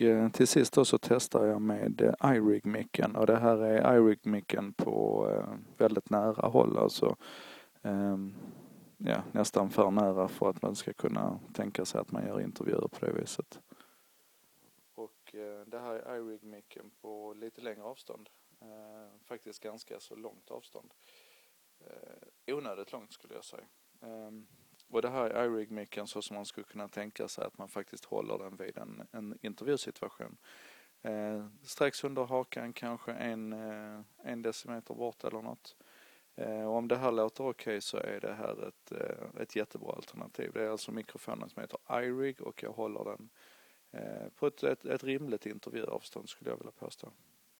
Och till sist då så testar jag med eh, iRig-micken och det här är iRig-micken på eh, väldigt nära håll alltså. Ehm, ja, nästan för nära för att man ska kunna tänka sig att man gör intervjuer på det viset. Och det här är iRig-micken på lite längre avstånd. Ehm, faktiskt ganska så långt avstånd. Ehm, onödigt långt skulle jag säga. Och det här är iRig-micken så som man skulle kunna tänka sig att man faktiskt håller den vid en, en intervjusituation. Eh, strax under hakan, kanske en, eh, en decimeter bort eller något. Eh, och om det här låter okej okay, så är det här ett, eh, ett jättebra alternativ. Det är alltså mikrofonen som heter iRig och jag håller den eh, på ett, ett, ett rimligt intervjuavstånd skulle jag vilja påstå.